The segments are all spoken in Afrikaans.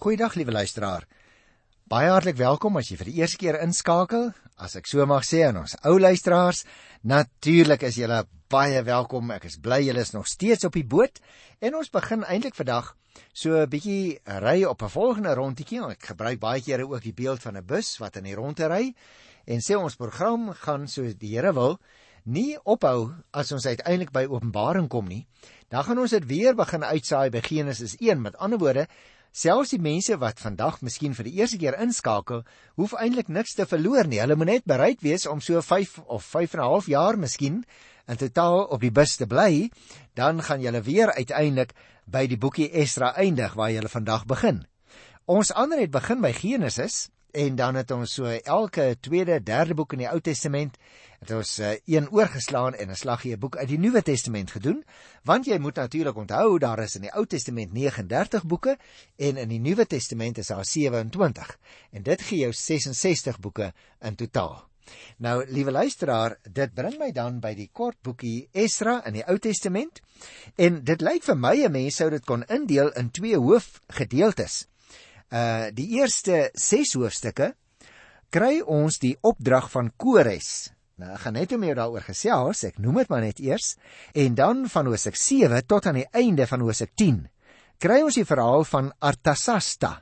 Goeiedag liewe luisteraar. Baie hartlik welkom as jy vir die eerste keer inskakel. As ek so mag sê aan ons ou luisteraars, natuurlik is julle baie welkom. Ek is bly julle is nog steeds op die boot en ons begin eintlik vandag so 'n bietjie ry op 'n volgende rondetjie. Ek gebruik baie kere ook die beeld van 'n bus wat in die rondte ry en sê ons program gaan so die Here wil nie ophou as ons uiteindelik by Openbaring kom nie. Dan gaan ons dit weer begin uitsaai by Genesis 1. Met ander woorde, Selfs die mense wat vandag miskien vir die eerste keer inskakel, hoef eintlik niks te verloor nie. Hulle moet net bereid wees om so 5 of 5 en 'n half jaar miskien in totaal op die bus te bly, dan gaan julle weer uiteindelik by die boekie Esdra eindig waar julle vandag begin. Ons ander het begin by Genesis en dan het ons so elke tweede, derde boek in die Ou Testament het ons uh, een oorgeslaan en 'n slaggie 'n boek uit die Nuwe Testament gedoen, want jy moet natuurlik onthou daar is in die Ou Testament 39 boeke en in die Nuwe Testament is daar 27 en dit gee jou 66 boeke in totaal. Nou, liewe luisteraar, dit bring my dan by die kort boekie Esra in die Ou Testament en dit lyk vir my 'n mens sou dit kon indeel in twee hoofgedeeltes. Uh die eerste 6 hoofstukke kry ons die opdrag van Kores Nou, ek gaan net om jou daaroor gesels, ek noem dit maar net eers, en dan van Hosea 7 tot aan die einde van Hosea 10 kry ons die verhaal van Artasasta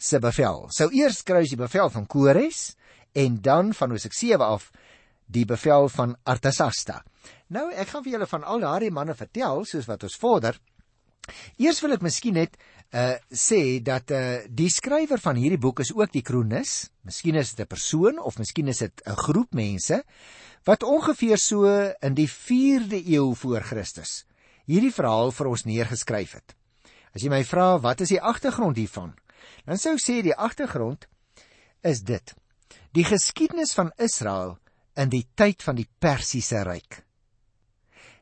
se bevel. Sou eers kry ons die bevel van Kores en dan van Hosea 7 af die bevel van Artasasta. Nou, ek gaan vir julle van al daardie manne vertel soos wat ons vorder. Eers wil ek miskien net uh sê dat uh die skrywer van hierdie boek is ook die kronikus. Miskien is dit 'n persoon of miskien is dit 'n groep mense wat ongeveer so in die 4de eeu voor Christus hierdie verhaal vir ons neergeskryf het. As jy my vra wat is die agtergrond hiervan? Dan sou ek sê die agtergrond is dit. Die geskiedenis van Israel in die tyd van die Persiese ryk.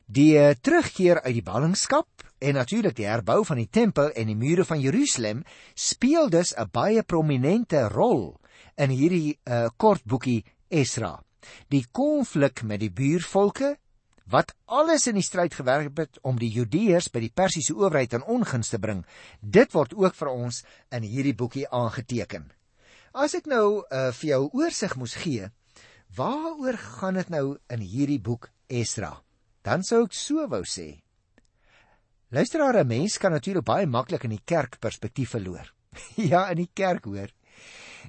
Die uh, terugkeer uit die ballingskap en natuurlik die herbou van die tempel en die mure van Jerusalem speel dus 'n baie prominente rol in hierdie uh, kort boekie Esra. Die konflik met die buurvolke wat alles in die stryd gewerk het om die Judeërs by die Persiese owerheid in ongunst te bring, dit word ook vir ons in hierdie boekie aangeteken. As ek nou uh, vir jou oorsig moes gee, waaroor gaan dit nou in hierdie boek Esra? dan sou ek so wou sê. Luisteraar, 'n mens kan natuurlik baie maklik in die kerk perspektief verloor. ja, in die kerk hoor.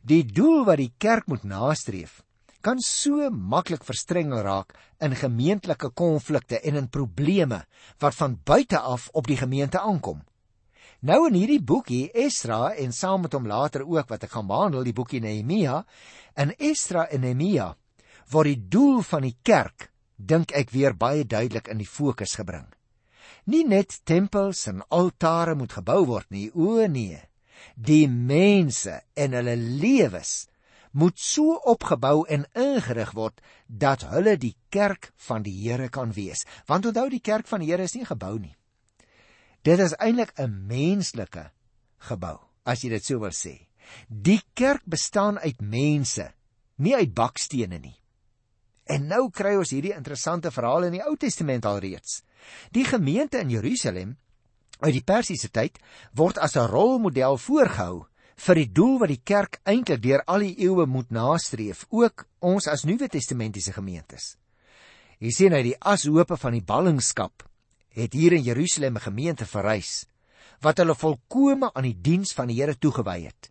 Die doel wat die kerk moet nastreef, kan so maklik verstrengel raak in gemeentelike konflikte en in probleme wat van buite af op die gemeente aankom. Nou in hierdie boekie Esra en saam met hom later ook wat ek gaan behandel, die boekie Nehemia, in Esra en Nehemia word die doel van die kerk dink ek weer baie duidelik in die fokus gebring. Nie net tempels en altare moet gebou word nie, o nee. Die mense en hulle lewens moet so opgebou en ingerig word dat hulle die kerk van die Here kan wees. Want onthou die kerk van die Here is nie gebou nie. Dit is eintlik 'n menslike gebou, as jy dit sou wil sê. Die kerk bestaan uit mense, nie uit bakstene nie. En nou kry ons hierdie interessante verhaal in die Ou Testament alreeds. Die gemeente in Jerusalem uit die Persiese tyd word as 'n rolmodel voorgehou vir die doel wat die kerk eintlik deur al die eeue moet nastreef, ook ons as Nuwe Testamentiese gemeentes. Jy sien uit die ashope van die ballingskap het hier in Jerusalem 'n gemeente verrys wat hulle volkome aan die diens van die Here toegewy het.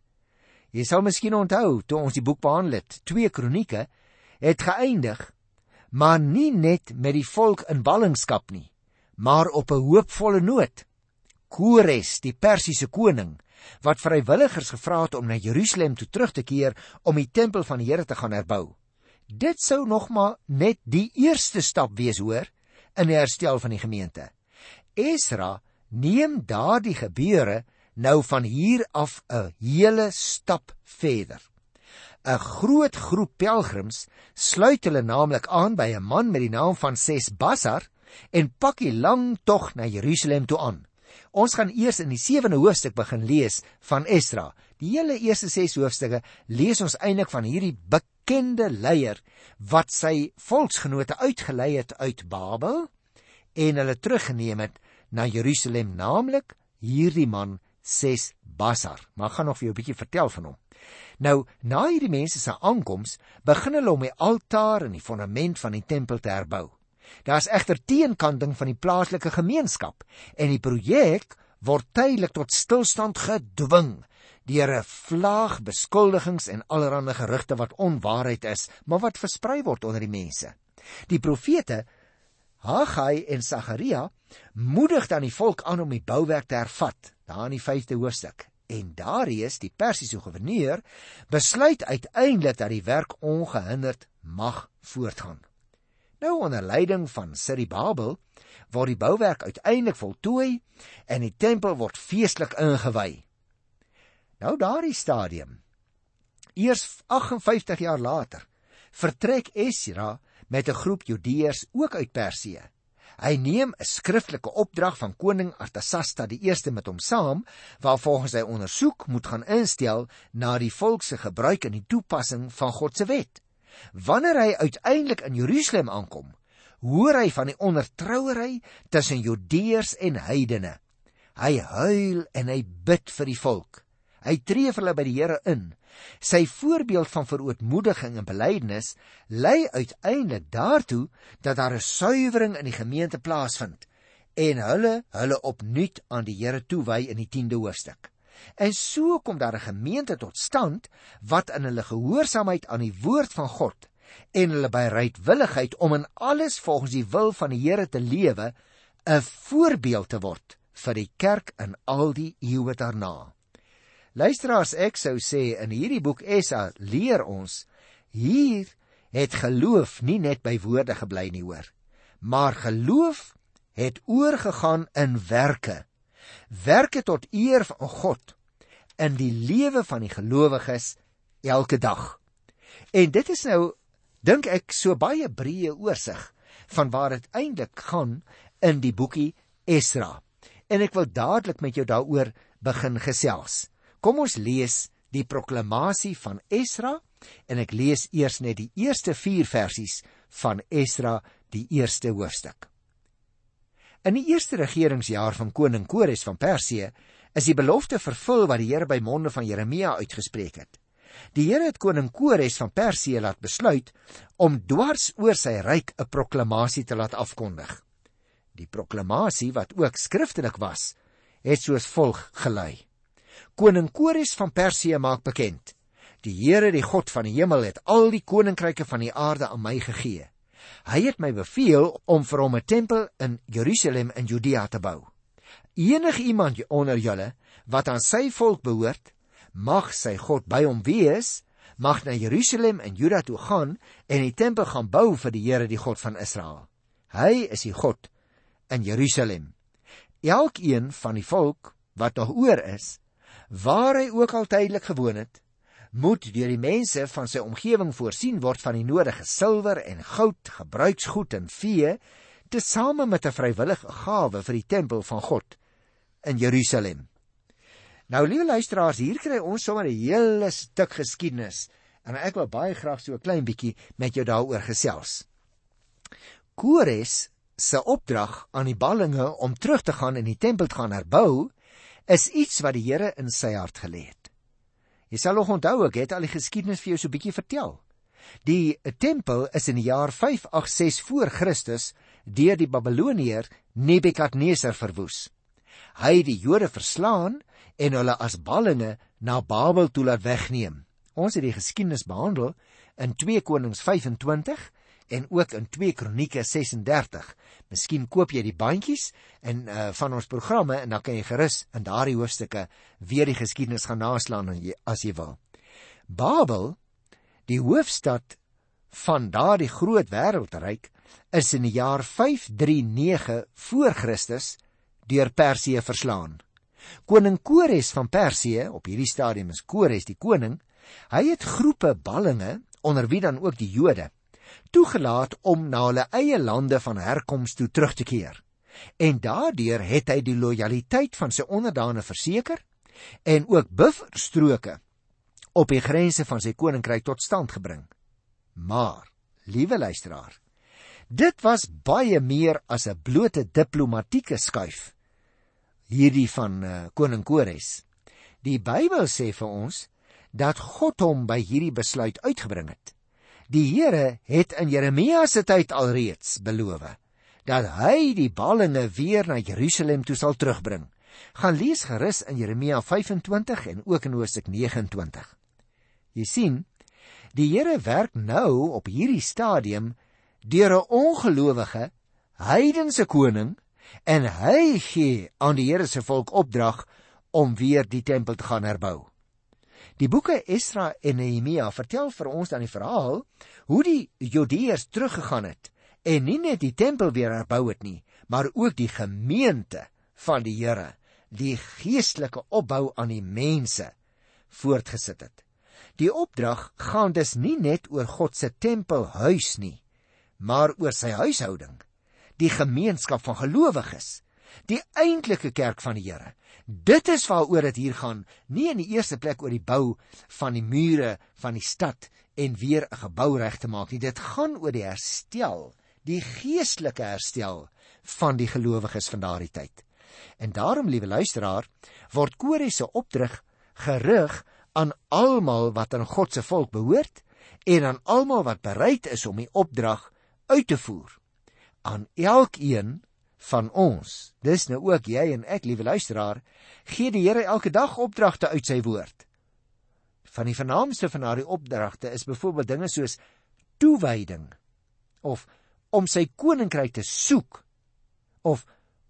Jy sal miskien onthou toe ons die boek behandel het, 2 Kronieke het geëindig, maar nie net met die volk in ballingskap nie, maar op 'n hoopvolle noot. Kores, die Persiese koning, wat vrywilligers gevra het om na Jerusalem toe terug te keer om die tempel van die Here te gaan herbou. Dit sou nog maar net die eerste stap wees, hoor, in die herstel van die gemeente. Esra neem daardie gebeure nou van hier af 'n hele stap verder. 'n groot groep pelgrims sluit hulle naamlik aan by 'n man met die naam van Sesbassar en pak die lang tog na Jerusalem toe aan. Ons gaan eers in die 7de hoofstuk begin lees van Esdra. Die hele eerste 6 hoofstukke lees ons eintlik van hierdie bekende leier wat sy volksgenote uitgelei het uit Babel en hulle teruggeneem het na Jerusalem, naamlik hierdie man 6 Basar. Maar gaan nog vir jou 'n bietjie vertel van hom. Nou, na hierdie mense se aankoms, begin hulle om die altaar en die fondament van die tempel te herbou. Daar's egter teenkanting van die plaaslike gemeenskap en die projek word tydelik tot stilstand gedwing deur 'n vlaag beskuldigings en allerlei gerugte wat onwaarheid is, maar wat versprei word onder die mense. Die profete Haggai en Sagaria moedig dan die volk aan om die bouwerk te hervat, daar in die 5de hoofstuk. En Darius, die Persiese goewerneur, besluit uiteindelik dat die werk ongehinderd mag voortgaan. Nou onder leiding van Siribabel word die bouwerk uiteindelik voltooi en die tempel word feestelik ingewy. Nou daardie stadium. Eers 58 jaar later vertrek Esra met 'n groep Judeërs ook uit Persië. Hy neem 'n skriftelike opdrag van koning Artasasta eerste met hom saam, waar volgens hy ondersoek moet gaan instel na die volk se gebruik en die toepassing van God se wet. Wanneer hy uiteindelik in Jerusalem aankom, hoor hy van die ondertrouery tussen Judeërs en heidene. Hy huil en hy bid vir die volk. Hy tree vir hulle by die Here in Sy voorbeeld van verootmoediging en belydenis lei uiteindelik daartoe dat daar 'n suiwering in die gemeente plaasvind en hulle hulle opnuut aan die Here toewy in die 10de hoofstuk. En so kom daar 'n gemeente tot stand wat in hulle gehoorsaamheid aan die woord van God en hulle bereidwilligheid om in alles volgens die wil van die Here te lewe 'n voorbeeld te word vir die kerk in al die eeue daarna. Luisteraars, ek sou sê in hierdie boek Esa leer ons hier het geloof nie net by woorde gebly nie hoor, maar geloof het oorgegaan in werke. Werke tot eer van God in die lewe van die gelowiges elke dag. En dit is nou dink ek so baie breë oorsig van waar dit eintlik gaan in die boekie Esra. En ek wil dadelik met jou daaroor begin gesels. Kom ons lees die proklamasie van Esra en ek lees eers net die eerste 4 versies van Esra die eerste hoofstuk. In die eerste regeringsjaar van koning Kores van Persië is die belofte vervul wat die Here by monde van Jeremia uitgespreek het. Die Here het koning Kores van Persië laat besluit om dwars oor sy ryk 'n proklamasie te laat afkondig. Die proklamasie wat ook skriftelik was, het soos volg gelei: Koning Kores van Persië maak bekend: Die Here, die God van die hemel, het al die koninkryke van die aarde aan my gegee. Hy het my beveel om vir hom 'n tempel in Jerusalem in Judea te bou. Enige iemand onder julle wat aan sy volk behoort, mag sy God by hom wees, mag na Jerusalem en Juda toe gaan en die tempel gaan bou vir die Here, die God van Israel. Hy is die God in Jerusalem. Elkeen van die volk wat nog oor is, waar hy ook al tydelik gewoon het, moet deur die mense van sy omgewing voorsien word van die nodige silwer en goud, gebruiksgoed en vee, tesame met 'n vrywillige gawe vir die tempel van God in Jerusalem. Nou liewe luisteraars, hier kry ons sommer 'n hele stuk geskiedenis en ek wil baie graag so 'n klein bietjie met jou daaroor gesels. Kores se opdrag aan die ballinge om terug te gaan en die tempel te gaan herbou is iets wat die Here in sy hart gelê het. Jy sal nog onthou ek het al die geskiedenis vir jou so bietjie vertel. Die tempel is in die jaar 586 voor Christus deur die Babiloniër Nebukadneser verwoes. Hy het die Jode verslaan en hulle as ballinge na Babel toe laat wegneem. Ons het die geskiedenis behandel in 2 Konings 25 en ook in 2 Kronieke 36. Miskien koop jy die bandjies en uh van ons programme en dan kan jy gerus in daardie hoofstukke weer die geskiedenis gaan naslaan as jy wil. Babel, die hoofstad van daardie groot wêreldryk, is in die jaar 539 voor Christus deur Persië verslaan. Koning Kores van Persië, op hierdie stadium is Kores die koning, hy het groepe ballinge onder wie dan ook die Jode toegelaat om na hulle eie lande van herkoms toe terug te keer. En daardeur het hy die lojaliteit van sy onderdane verseker en ook bufferstroke op die grense van sy koninkryk tot stand gebring. Maar, liewe luisteraar, dit was baie meer as 'n blote diplomatieke skuif hierdie van uh, koning Kores. Die Bybel sê vir ons dat God hom by hierdie besluit uitgebring het. Die Here het in Jeremia se tyd alreeds beloof dat hy die ballinge weer na Jerusalem toe sal terugbring. Gaan lees gerus in Jeremia 25 en ook in Hosea 29. Jy sien, die Here werk nou op hierdie stadium deur 'n ongelowige heidense koning en hy gee aan die Here se volk opdrag om weer die tempel te gaan herbou. Die boeke Esra en Nehemia vertel vir ons dan die verhaal hoe die Judeërs teruggegaan het en nie net die tempel weer herbou het nie, maar ook die gemeente van die Here, die geestelike opbou aan die mense voortgesit het. Die opdrag gaan dus nie net oor God se tempelhuis nie, maar oor sy huishouding, die gemeenskap van gelowiges, die eintlike kerk van die Here. Dit is waaroor dit hier gaan, nie in die eerste plek oor die bou van die mure van die stad en weer 'n gebou reg te maak nie. Dit gaan oor die herstel, die geestelike herstel van die gelowiges van daardie tyd. En daarom, liewe luisteraar, word Kore se opdrag gerig aan almal wat aan God se volk behoort en aan almal wat bereid is om die opdrag uit te voer. Aan elkeen van ons, dis nou ook jy en ek, liewe luisteraar, gee die Here elke dag opdragte uit sy woord. Van die vernaamste van daardie opdragte is byvoorbeeld dinge soos toewyding of om sy koninkryk te soek of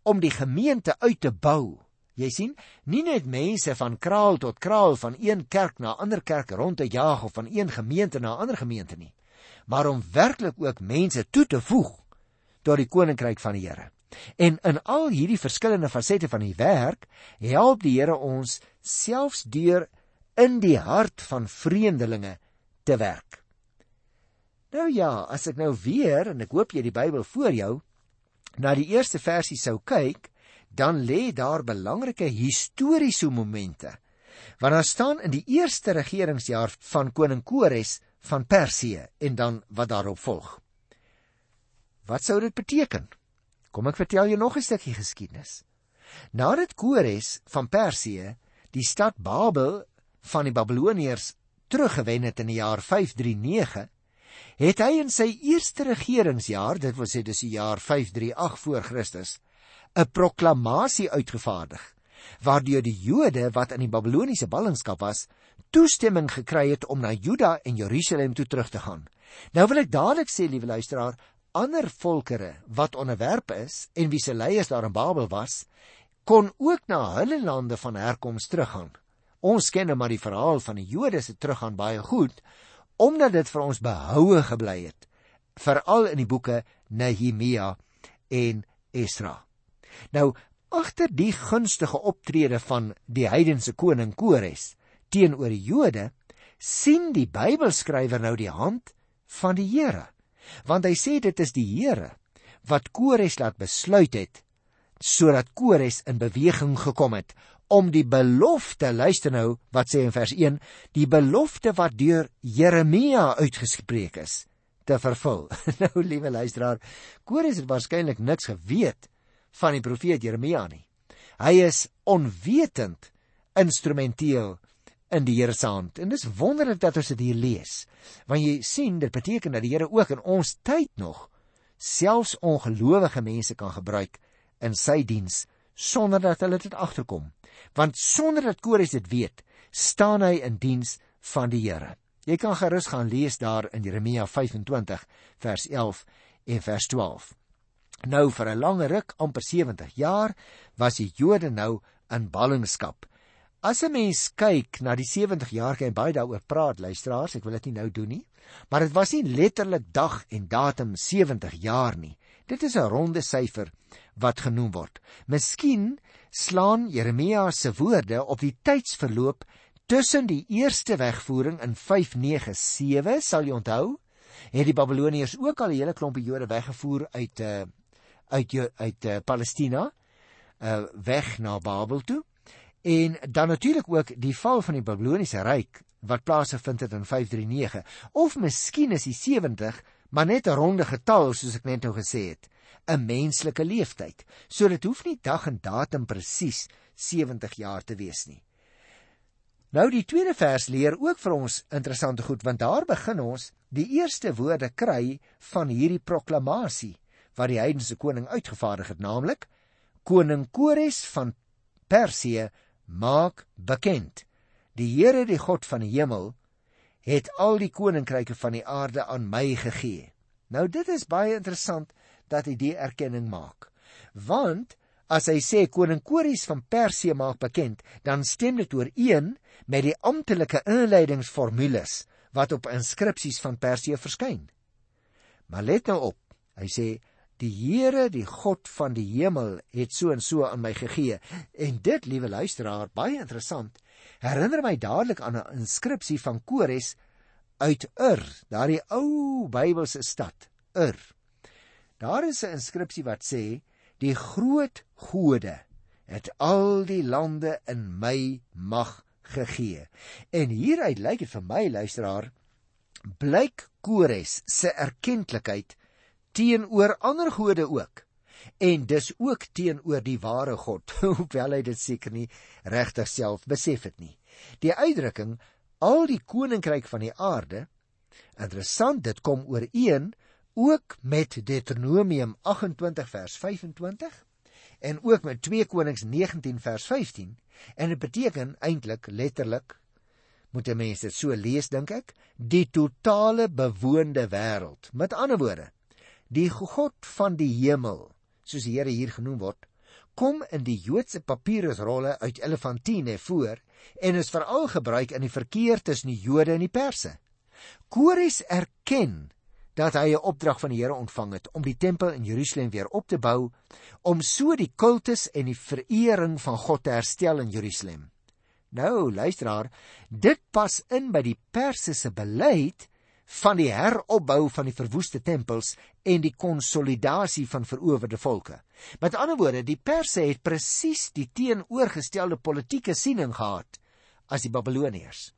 om die gemeente uit te bou. Jy sien, nie net mense van kraal tot kraal van een kerk na ander kerk rond te jaag of van een gemeente na ander gemeente nie, maar om werklik ook mense toe te voeg tot die koninkryk van die Here. En in al hierdie verskillende fasette van die werk help die Here ons selfs deur in die hart van vreemdelinge te werk. Nou ja, as ek nou weer en ek hoop jy die Bybel voor jou na die eerste versie sou kyk, dan lê daar belangrike historiese momente. Want daar staan in die eerste regeringsjaar van koning Kores van Persië en dan wat daarop volg. Wat sou dit beteken? Kom ek vertel jou nog 'n stukkie geskiedenis. Nadat Kores van Persië die stad Babel van die Babiloniërs teruggewen het in die jaar 539, het hy in sy eerste regeringsjaar, dit wil sê dis die jaar 538 voor Christus, 'n proklamasie uitgevaardig waardeur die Jode wat in die Babiloniese ballingskap was, toestemming gekry het om na Juda en Jerusalem toe terug te gaan. Nou wil ek dadelik sê, liewe luisteraar, ander volkere wat onderwerp is en wie se leiers daar in Babel was, kon ook na hulle lande van herkoms teruggaan. Ons ken nou maar die verhaal van die Jode se teruggaan baie goed, omdat dit vir ons behoue gebly het, veral in die boeke Nehemia en Esra. Nou, agter die gunstige optrede van die heidense koning Kores teenoor die Jode, sien die Bybelskrywer nou die hand van die Here. Want hy sê dit is die Here wat Kores laat besluit het sodat Kores in beweging gekom het om die belofte, luister nou wat sê in vers 1, die belofte wat deur Jeremia uitgespreek is, te vervul. nou liewe luisteraar, Kores het waarskynlik niks geweet van die profeet Jeremia nie. Hy is onwetend instrumenteel in die Here se hand. En dis wonderlik dat ons dit hier lees. Want jy sien, dit beteken dat die Here ook in ons tyd nog selfs ongelowige mense kan gebruik in sy diens sonder dat hulle dit agterkom. Want sonder dat Kores dit weet, staan hy in diens van die Here. Jy kan gerus gaan lees daar in Jeremia 25 vers 11 en vers 12. Nou vir 'n lang ruk, amper 70 jaar, was die Jode nou in ballingskap. As 'n mens kyk na die 70 jaar, kan jy baie daaroor praat, luisteraars, ek wil dit nie nou doen nie, maar dit was nie letterlik dag en datum 70 jaar nie. Dit is 'n ronde syfer wat genoem word. Miskien slaan Jeremia se woorde op die tydsverloop tussen die eerste wegvoering in 597, sal jy onthou, het die Babiloniërs ook al 'n hele klompie Jode weggevoer uit uh, uit uit uh, Palestina uh, weg na Babel toe. En dan natuurlik ook die val van die Babiloniese ryk wat plaasgevind het in 539 of miskien is die 70 maar net 'n ronde getal soos ek net nou gesê het, 'n menslike leeftyd. So dit hoef nie dag en datum presies 70 jaar te wees nie. Nou die tweede vers leer ook vir ons interessante goed want daar begin ons die eerste woorde kry van hierdie proklamasie wat die heidense koning uitgevaardig het naamlik koning Kores van Persië maak bekend die Here die God van die hemel het al die koninkryke van die aarde aan my gegee. Nou dit is baie interessant dat hy die erkenning maak. Want as hy sê koning Kores van Persië maak bekend, dan stem dit ooreen met die amptelike inleidingsformules wat op inskripsies van Persië verskyn. Maar let nou op. Hy sê die Here, die God van die hemel, het so en so aan my gegee. En dit, liewe luisteraar, baie interessant, herinner my dadelik aan 'n inskripsie van Kores uit Ur, daardie ou Bybelse stad, Ur. Daar is 'n inskripsie wat sê: "Die groot gode het al die lande in my mag gegee." En hieruit lyk dit vir my, luisteraar, blyk Kores se erkenklikheid teenoor ander gode ook. En dis ook teenoor die ware God, hoewel hy dit seker nie regtig self besef het nie. Die uitdrukking al die koninkryk van die aarde, interessant, dit kom ooreen ook met Deuteronomium 28 vers 25 en ook met 2 Konings 19 vers 15 en dit beteken eintlik letterlik moet mense dit so lees dink ek die totale bewoonde wêreld met ander woorde die God van die hemel soos die Here hier genoem word, kom in die Joodse papyrusrolle uit Elefantine voor en is veral gebruik in die verkeer tussen die Jode en die Perse. Kores erken dat hy 'n opdrag van die Here ontvang het om die tempel in Jerusalem weer op te bou om so die kultus en die verering van God te herstel in Jerusalem. Nou, luisteraar, dit pas in by die Perse se beleid van die heropbou van die verwoeste tempels en die konsolidasie van verowerde volke. Met ander woorde, die Perse het presies die teenoorgestelde politieke siening gehad as die Babiloniërs.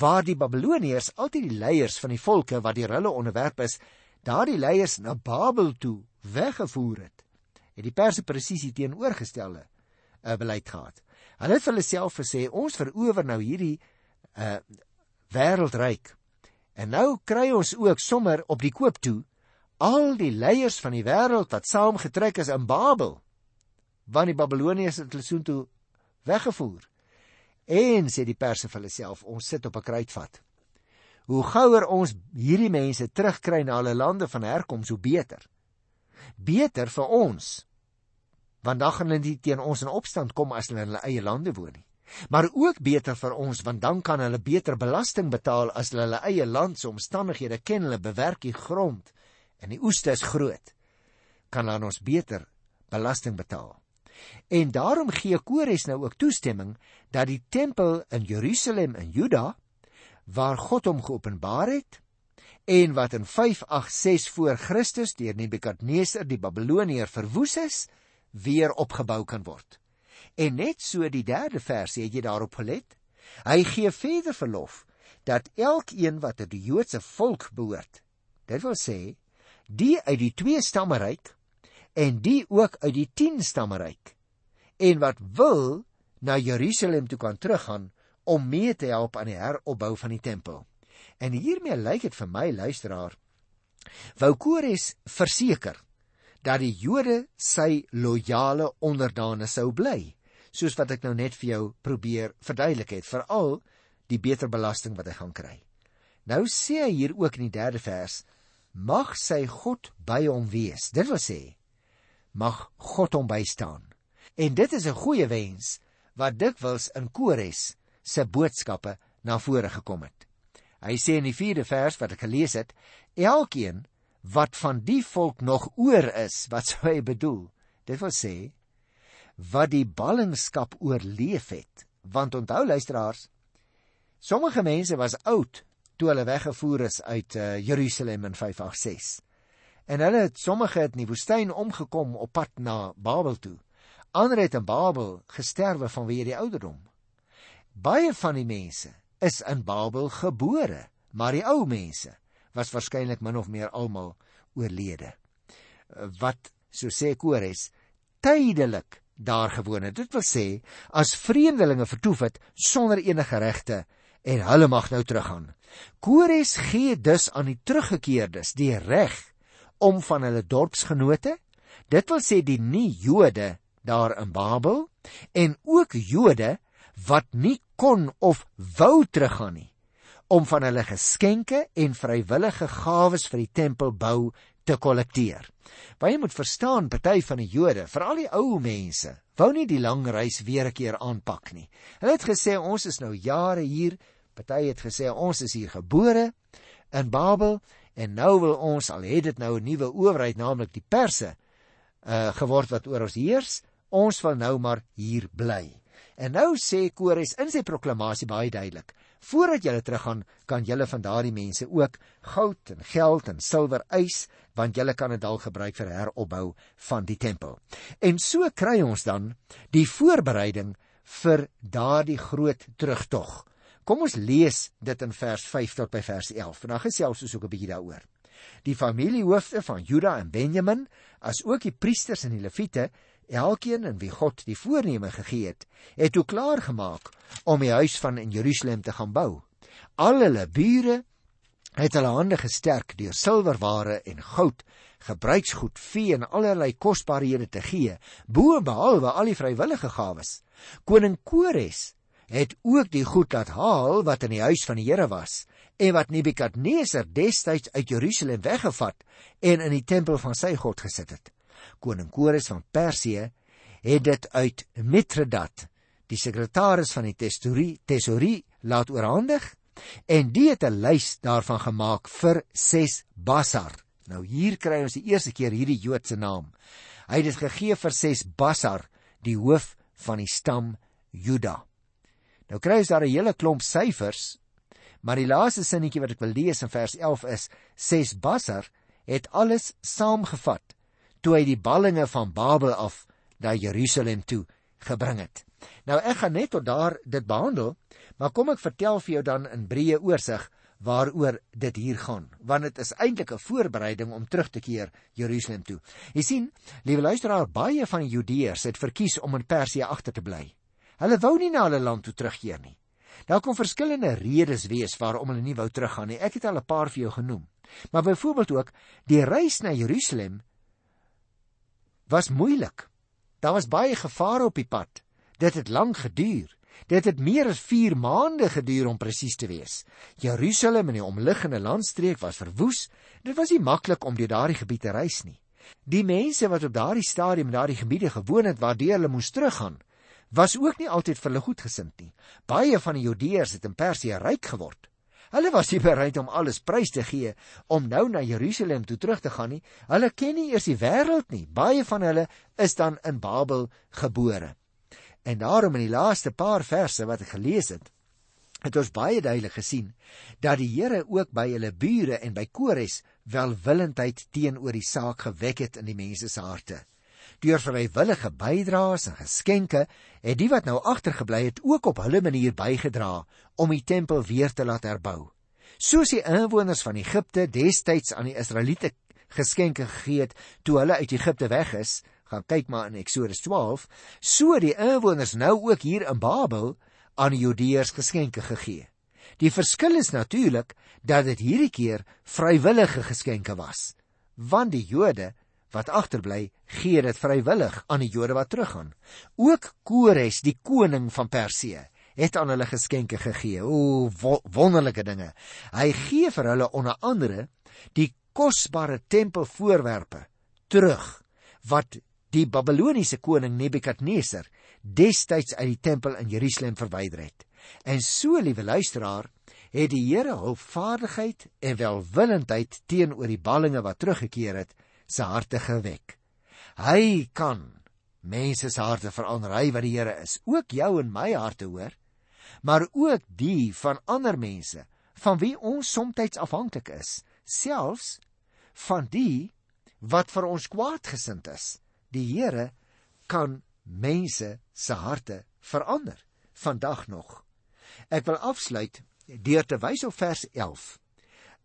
Waar die Babiloniërs altyd die leiers van die volke wat deur hulle onderwerp is, daardie leiers na Babel toe weggevoer het, het die Perse presies die teenoorgestelde uh, beleid gehad. Hulle het vir hulle self gesê ons verower nou hierdie uh wêreldryk En nou kry ons ook sommer op die koop toe al die leiers van die wêreld wat saamgetrek is in Babel. Want die Babiloniërs het hulle soontoe weggevoer. En sê die perse vir hulle self, ons sit op 'n kruitvat. Hoe gouer ons hierdie mense terugkry na hulle lande van herkoms, hoe beter. Beter vir ons. Want dan gaan hulle nie teen ons in opstand kom as hulle in hulle eie lande woon nie maar ook beter vir ons want dan kan hulle beter belasting betaal as hulle hulle eie land se omstandighede ken hulle bewerk die grond en die oeste is groot kan dan ons beter belasting betaal. En daarom gee Kores nou ook toestemming dat die tempel in Jerusalem in Juda waar God hom geopenbaar het en wat in 586 voor Christus deur Nebukadneser die Babiloniër verwoes is weer opgebou kan word En net so die derde versie het jy daarop gelet. Hy gee verder verlof dat elkeen wat tot die Joodse volk behoort, dit wil sê, die uit die twee stammeryk en die ook uit die 10 stammeryk en wat wil na Jerusalem toe kan teruggaan om mee te help aan die heropbou van die tempel. En hiermee lyk dit vir my luisteraar wou Kores verseker dat die Jode sy loyale onderdane sou bly soos wat ek nou net vir jou probeer verduidelik het, veral die beter belasting wat hy gaan kry. Nou sê hy hier ook in die 3de vers: Mag sy God by hom wees. Dit wil sê mag God hom bystaan. En dit is 'n goeie wens wat dikwels in Kores se boodskappe na vore gekom het. Hy sê in die 4de vers wat ek gelees het: Elkeen wat van die volk nog oor is, wat sou hy bedoel? Dit wil sê wat die ballingskap oorleef het. Want onthou luisteraars, sommige mense was oud toe hulle weggevoer is uit uh, Jerusalem in 586. En hulle het sommige het in die woestyn omgekom op pad na Babel toe. Ander het in Babel gesterwe vanweë die ouderdom. Baie van die mense is in Babel gebore, maar die ou mense was waarskynlik min of meer almal oorlede. Wat so sê Kores tydelik daar gewoon het. Dit wil sê as vreemdelinge vertoef het sonder enige regte en hulle mag nou teruggaan. Kores gee dus aan die teruggekeerdes die reg om van hulle dorpsgenote, dit wil sê die nie-Jode daar in Babel en ook Jode wat nie kon of wou teruggaan nie om van hulle geskenke en vrywillige gawes vir die tempelbou te kollekteer. Jy moet verstaan, party van die Jode, veral die ou mense, wou nie die lang reis weer 'n keer aanpak nie. Hulle het gesê ons is nou jare hier, party het gesê ons is hier gebore in Babel en nou wil ons al het dit nou 'n nuwe owerheid, naamlik die Perse, uh geword wat oor ons heers, ons wil nou maar hier bly. En nou sê Kores in sy proklamasie baie duidelik: Voordat julle teruggaan, kan julle van daardie mense ook goud en geld en silwer eis, want julle kan dit dalk gebruik vir heropbou van die tempel. En so kry ons dan die voorbereiding vir daardie groot terugtog. Kom ons lees dit in vers 5 tot by vers 11. Vandag gesels ons ook 'n bietjie daaroor. Die familiehoofde van Juda en Benjamin, as ook die priesters en die leviete, elkeen in wie God die voorneme gegee het, het toe klaar gemaak om die huis van in Jerusalem te gaan bou. Al hulle bure het hulle hande gesterk deur silwerware en goud, gebruiksgoed, vee en allerlei kosbarehede te gee, bo behalwe al die vrywillige gawes. Koning Kores het ook die goed laat haal wat in die huis van die Here was en wat Nebukadneser destyds uit Jerusalem weggevat en in die tempel van sy God gesit het koning Kores van Persië het dit uit Mithredat, die sekretaris van die tesorie, tesorie laat oorhandig en die het 'n lys daarvan gemaak vir 6 Basar. Nou hier kry ons die eerste keer hierdie Joodse naam. Hy het dit gegee vir 6 Basar, die hoof van die stam Juda. Nou kry ons daar 'n hele klomp syfers, maar die laaste sinnetjie wat ek wil lees in vers 11 is 6 Basar het alles saamgevat toe hy die ballinge van Babel af na Jerusalem toe gebring het. Nou ek gaan net tot daar dit behandel, maar kom ek vertel vir jou dan in breë oorsig waaroor dit hier gaan, want dit is eintlik 'n voorbereiding om terug te keer Jerusalem toe. Jy sien, liewe luisteraar, baie van die Judeërs het verkies om in Persië agter te bly. Hulle wou nie na hulle land toe terugkeer nie. Daar kon verskillende redes wees waarom hulle nie wou teruggaan nie. Ek het al 'n paar vir jou genoem. Maar byvoorbeeld ook die reis na Jerusalem was moeilik. Daar was baie gevare op die pad. Dit het lank geduur. Dit het meer as 4 maande geduur om presies te wees. Jerusalem en die omliggende landstreek was verwoes. Dit was nie maklik om deur daardie gebied te reis nie. Die mense wat op daardie stadium in daardie gebiede gewoon het waar hulle moes teruggaan, was ook nie altyd vir hulle goedgesind nie. Baie van die Judeërs het in Persië ryk geword. Hulle was nie bereid om alles prys te gee om nou na Jerusalem toe terug te gaan nie. Hulle ken nie eers die wêreld nie. Baie van hulle is dan in Babel gebore. En daarom in die laaste paar verse wat ek gelees het, het ons baie duidelik gesien dat die Here ook by hulle bure en by Kores welwillendheid teenoor die saak gewek het in die mense se harte. Deur vrywillige bydraes en geskenke het die wat nou agtergebly het ook op hulle manier bygedra om die tempel weer te laat herbou. Soos die inwoners van Egipte destyds aan die Israeliete geskenke gegee het toe hulle uit Egipte weg is, gaan kyk maar in Eksodus 12, so die inwoners nou ook hier in Babel aan die Judeërs geskenke gegee. Die verskil is natuurlik dat dit hierdie keer vrywillige geskenke was, want die Jode wat agterbly, gee dit vrywillig aan die Jode wat teruggaan. Ook Kores, die koning van Persië, het aan hulle geskenke gegee. O, wonderlike dinge. Hy gee vir hulle onder andere die kosbare tempelvoorwerpe terug wat die Babiloniese koning Nebukadneser destyds uit die tempel in Jerusalem verwyder het. En so, liewe luisteraar, het die Here hulpvaardigheid en welwillendheid teenoor die ballinge wat teruggekeer het se harte gewek. Hy kan mense se harte verander, hy wat die Here is, ook jou en my harte hoor, maar ook die van ander mense van wie ons soms afhanklik is, selfs van die wat vir ons kwaadgesind is. Die Here kan mense se harte verander vandag nog. Ek wil afsluit deur te wys op vers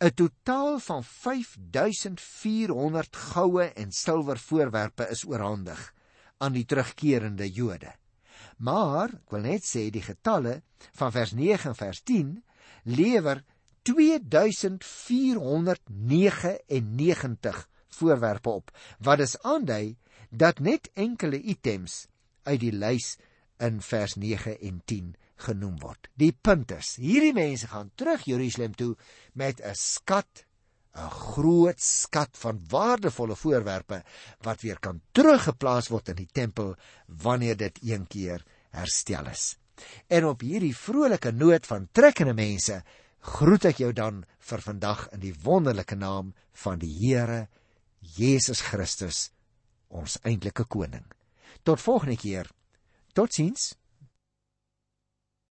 'n totaal van 5400 goue en silwer voorwerpe is oorhandig aan die terugkerende Jode. Maar ek wil net sê die getalle van vers 9 en vers 10 lewer 2499 voorwerpe op wat dus aandui dat net enkele items uit die lys in vers 9 en 10 genoem word. Die punt is, hierdie mense gaan terug Jerusalem toe met 'n skat, 'n groot skat van waardevolle voorwerpe wat weer kan teruggeplaas word in die tempel wanneer dit een keer herstel is. En op hierdie vrolike noot van trekkende mense groet ek jou dan vir vandag in die wonderlike naam van die Here Jesus Christus, ons eintlike koning. Tot volgende keer. Totsiens.